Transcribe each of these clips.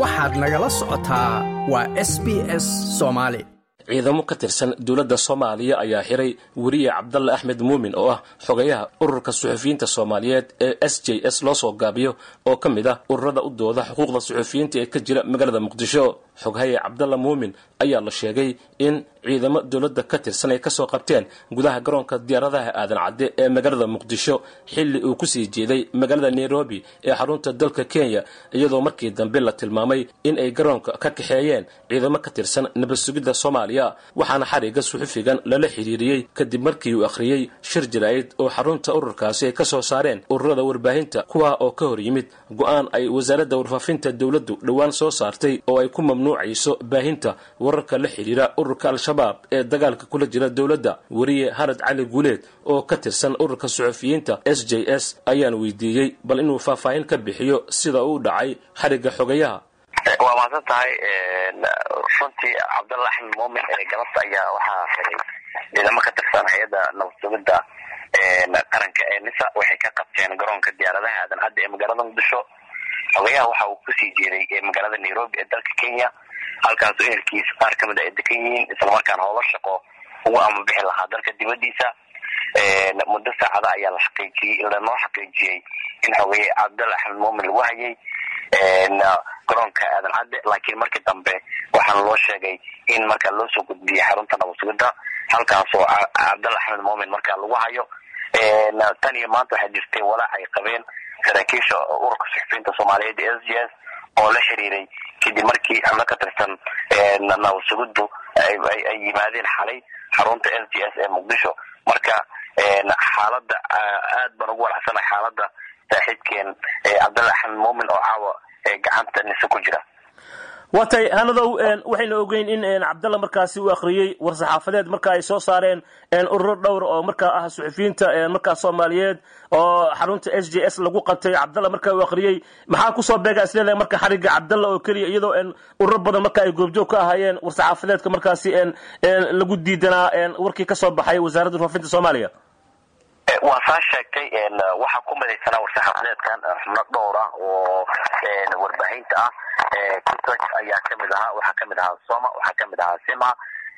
waxaad nagala socotaa waa s b s soomaali ciidamo ka tirsan dowladda soomaaliya ayaa xiray weriye cabdalle axmed muumin oo ah xogayaha ururka suxufiyiinta soomaaliyeed ee s j s loo soo gaabiyo oo ka mid ah ururada u dooda xuquuqda suxufiyiinta ee ka jira magaalada muqdisho. Xoghaye cabdalla muumin ayaa la sheegay in ciidamo dowladda ka tirsan ay ka soo qabteen gudaha garoonka diyaaradaha aadan cadde ee magaalada muqdisho. Xilli uu ku sii jeeday magaalada nairobi ee xarunta dalka kenya iyadoo markii dambe la tilmaamay in ay garoonka ka kaxeeyeen ciidamo ka tirsan nabad sugidda soomaaliya waxaana xariga suxufigan lala xiriiriyey kadib markii uu akhriyey shir jaraa'id oo xarunta ururkaasi ay ka soo saareen ururada warbaahinta kuwa oo ka hor yimid go'aan ay wasaaradda warfaafinta dowladdu dhowaan soo saartay oo ay ku mamnuucayso baahinta. Wararka la xidhiira ururka al-shabaab ee dagaalka kula jira dowladda weriye harad cali guuleed oo ka tirsan ururka suxufiyiinta s j s ayaan weydiiyey bal inuu faahfaahin ka bixiyo sida uu dhacay xariga xogayaha. Waa mahadsan tahay runtii cabdalla axmed muumin ee galabta ayaa waxaa xiray ciidamo ka tirsan hay'adda nabad sugidda qaranka ee nisa waxay ka qabteen garoonka diyaaradaha aadan cadde ee magaalada muqdisho. Xogayaha waxa uu ku sii jeeday magaalada nairobi ee dalka kenya halkaasoo ehelkiisa qaar ka mid a ay dekan yihiin islamarkaana hoola shaqo ugu amabixi lahaa. Dalka dibadiisa muddo saacada ayaa la xaqiijiyey lanoo xaqiijiyey in xogaye cabdalla axmed muumin lagu hayay garoonka aadan cadde. Laakiin markii dambe waxaana loo sheegay in markaa loo soo gudbiyey xarunta nabad sugidda halkaasoo cabdalla axmed muumin markaa lagu hayo tan iyo maanta waxaa jirtay walaac ay qabeen saraakiisha ururka suxufiyiinta soomaaliyeed ee s j s oo la xiriiray kadib markii xubno ka tirsan nabad sugiddu ay yimaadeen xalay xarunta s j s ee muqdisho. Marka xaalada aad baan ugu walacsanahay xaalada saaxiibkeen cabdalla axmed muumin oo caawa gacanta nise ku jira watay hanadow waxayna ogeyn in cabdalla markaasi uu akhriyey war-saxaafadeed marka ay soo saareen ururo dhowr oo markaa ah suxufiyiinta markaa soomaaliyeed oo xarunta s j s lagu qabtay cabdalla marka uu akhriyey maxaa ku soo beega isleedahay marka xariga cabdalla oo keliya iyadoo ururo badan marka ay goobjoog ka ahaayeen war-saxaafadeedka markaasi lagu diidanaa warkii ka soo baxay wasaaradda warfaafinta soomaaliya waa saa sheegtay waxaa ku midaysanaa war-saxaafadeedkan xubno dhowr ah oo warbaahinta ah. Ayaa ka mid ahaa waxaa ka mid ahaa soma waxaa ka mid ahaa sima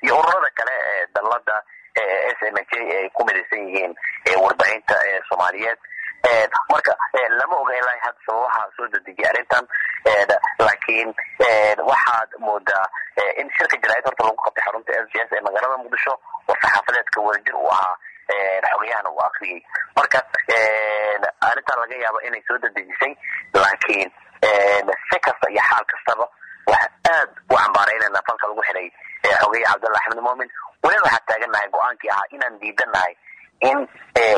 iyo ururada kale ee dalada s m j ay ku midaysan yihiin warbaahinta soomaaliyeed. Marka lama oga ilaa hadda sababaha soo dedejiyay arrintan. Laakiin waxaad moodaa in shirka jaraa'id horta lagu qabtay xarunta s j s ee magaalada muqdisho war-saxaafadeedka wadajir uu ahaa xogayahana uu akriyey marka arrintan laga yaaba inay soo dedejisay laakiin si kasta iyo xaal kastaba waxa aad u cambaaraynayna falka lagu xiray xogaye cabdalla axmed muumin weliba waxaa taagannahay go'aankii ahaa inaan diidannahay in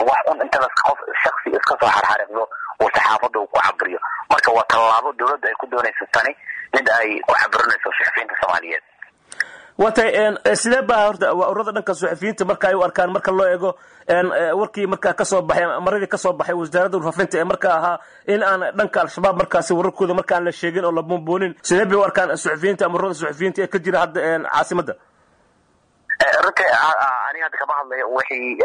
wax un intadas qof shaksi iska soo xarxariqdo uu saxaafadda uu ku cabiriyo marka waa tallaabo dowladda ay ku doonayso tani mid ay ku cabirinayso suxufiyiinta soomaaliyeed sidee baa horta waa ururada dhanka suxufiyiinta marka ay u arkaan marka loo eego warkii markaa ka soo baxay maradii ka soo baxay wasaaradda warfaafinta ee markaa ahaa in aan dhanka al-shabaab markaasi wararkooda markaan la sheegin oo la buunbuunin sidee bay u arkaan suxufiyiinta ama ururada suxufiyiinta ee ka jira hadda caasimada? Runtii aniga hadda kama hadlayo wixii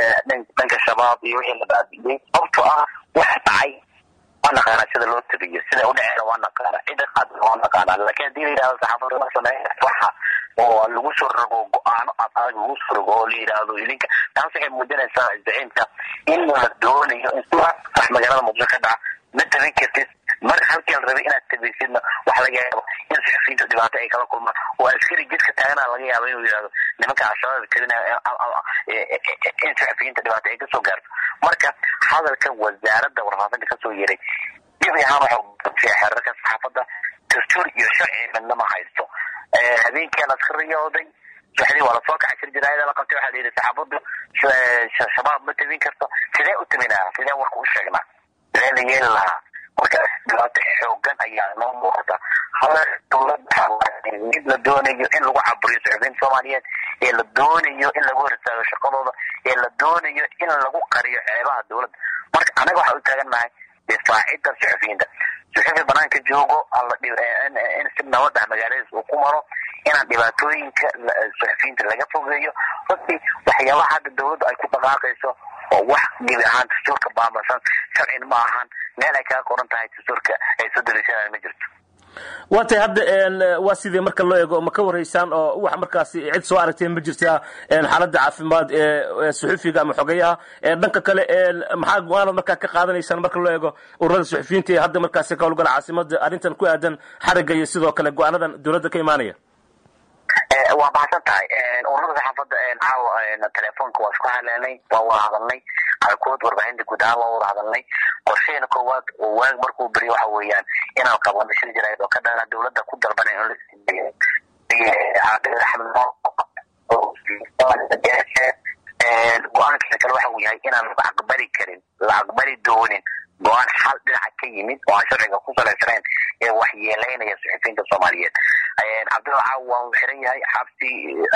dhanka shabaab iyo wixii la baabi'iyey sababtoo ah wax dhacay waa naqaanaa sida loo tabiyo sida u dhaceyna waa naqaana cida qaadna waa naqaanaa laakiin haddii la yidhahdo saxaafadda ma sameeya waxa oo lagu soo rogo go'aano adag lagu soo rogo oo la yidhaahdo idinka. Taas waxay muujinaysaa zaciimka in la doonayo in sax magaalada muqdisho ka dhaca. Ma tabin kartid mar halkii la rabay inaad tabisidna waxa laga yaabo in suxufiyiinta dhibaato ay kala kulmaan. Oo askari jidka taagana laga yaabo inuu yidhahdo nimanka al-shabaab tabinaya in dhibaato ay ka soo gaarto. Marka hadalka wasaaradda warfaafinta ka soo yeray gebi ahaan waxau xeerarka saxaafadda dastuur iyo sharci midna ma haysto habeenkii la iska riyooday suxdii waa la soo kacay shir jaraayada la qabtay waxaa la yidhi saxaafaddu shabaab ma tabin karto. Sidee u tabinaa sidee warka u sheegnaa sidee la yeeli lahaa? Marka dhibaato xoogan ayaa noo muuqata mid la doonayo in lagu caburiyo suxufiyiinta soomaaliyeed ee la doonayo in lagu horsaago shaqadooda ee la doonayo in lagu qariyo ceebaha dowladda marka anaga waxaa u taagannahay difaacidda suxufiyiinta suxufi banaanka joogo in si nabad ah magaaladiis uu ku maro inaan dhibaatooyinka suxufiyiinta laga fogeeyo runtii waxyaabaha hadda dowladdu ay ku dhaqaaqayso oo wax gebi ahaan dastuurka baabasan sharcina ma ahan meel ay kaga qoran tahay dastuurka ay soo daliishanaan ma jirto waa tay hadda waa sidii marka loo eego? Ma ka waraysaan oo wax markaasi cid soo aragtay ma jirtaa xaaladda caafimaad ee suxufiga ama xogeyaha dhanka kale maxaa go'aanad markaa ka qaadanaysaan marka loo eego ururada suxufiyiinta ee hadda markaasi ka howlgala caasimada arrintan ku aadan xarigga iyo sidoo kale go'aanadan dowladda ka imaanaya? Waa mahadsan tahay. Ururada saxaafadda caawa telefoonka waa isku haleelnay waa wada hadalnay. Qaarkood warbaahinta guud waa wada hadalnay. Qorsheena koowaad oo waag markuu beriyo waxa weeyaan inaan qabano shir jaraa'id oo ka dhana dowladda ku dalbanay in la go'aankiisa kale waxa uu yahay inaan la aqbali karin la aqbali doonin go'aan xal dhinaca ka yimid oo aan sharciga ku salaysanayn ee waxyeeleynaya suxufiyiinta soomaaliyeed. Cabdilla caaw waa xiran yahay xabsi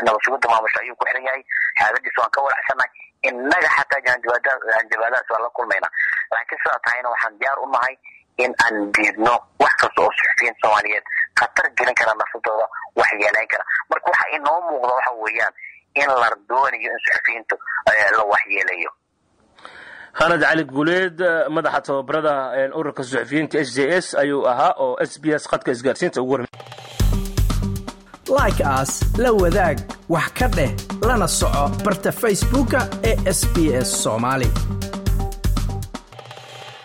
nabadsuguda maamusho ayuu ku xiran yahay xaaladiisa waan ka walacsanahay innaga xataa jahanjabaadahaas waan la kulmayna. Laakiin sidaa tahayna waxaan diyaar u nahay in aan diidno wax kasta oo suxufiyiinta soomaaliyeed. Khatar gelin kara nafsadooda wax yeeleyn kara. Marka waxa inoo muuqda waxa weeyaan in la doonayo in suxufiyiintu la waxyeeleeyo hanad cali guuleed madaxa tababarada ururka suxufiyiinta s j s ayuu ahaa oo s b s khadka isgaarsiinta ugu warmay like aas la wadaag wax ka dheh lana soco barta facebooka ee sb s soomaali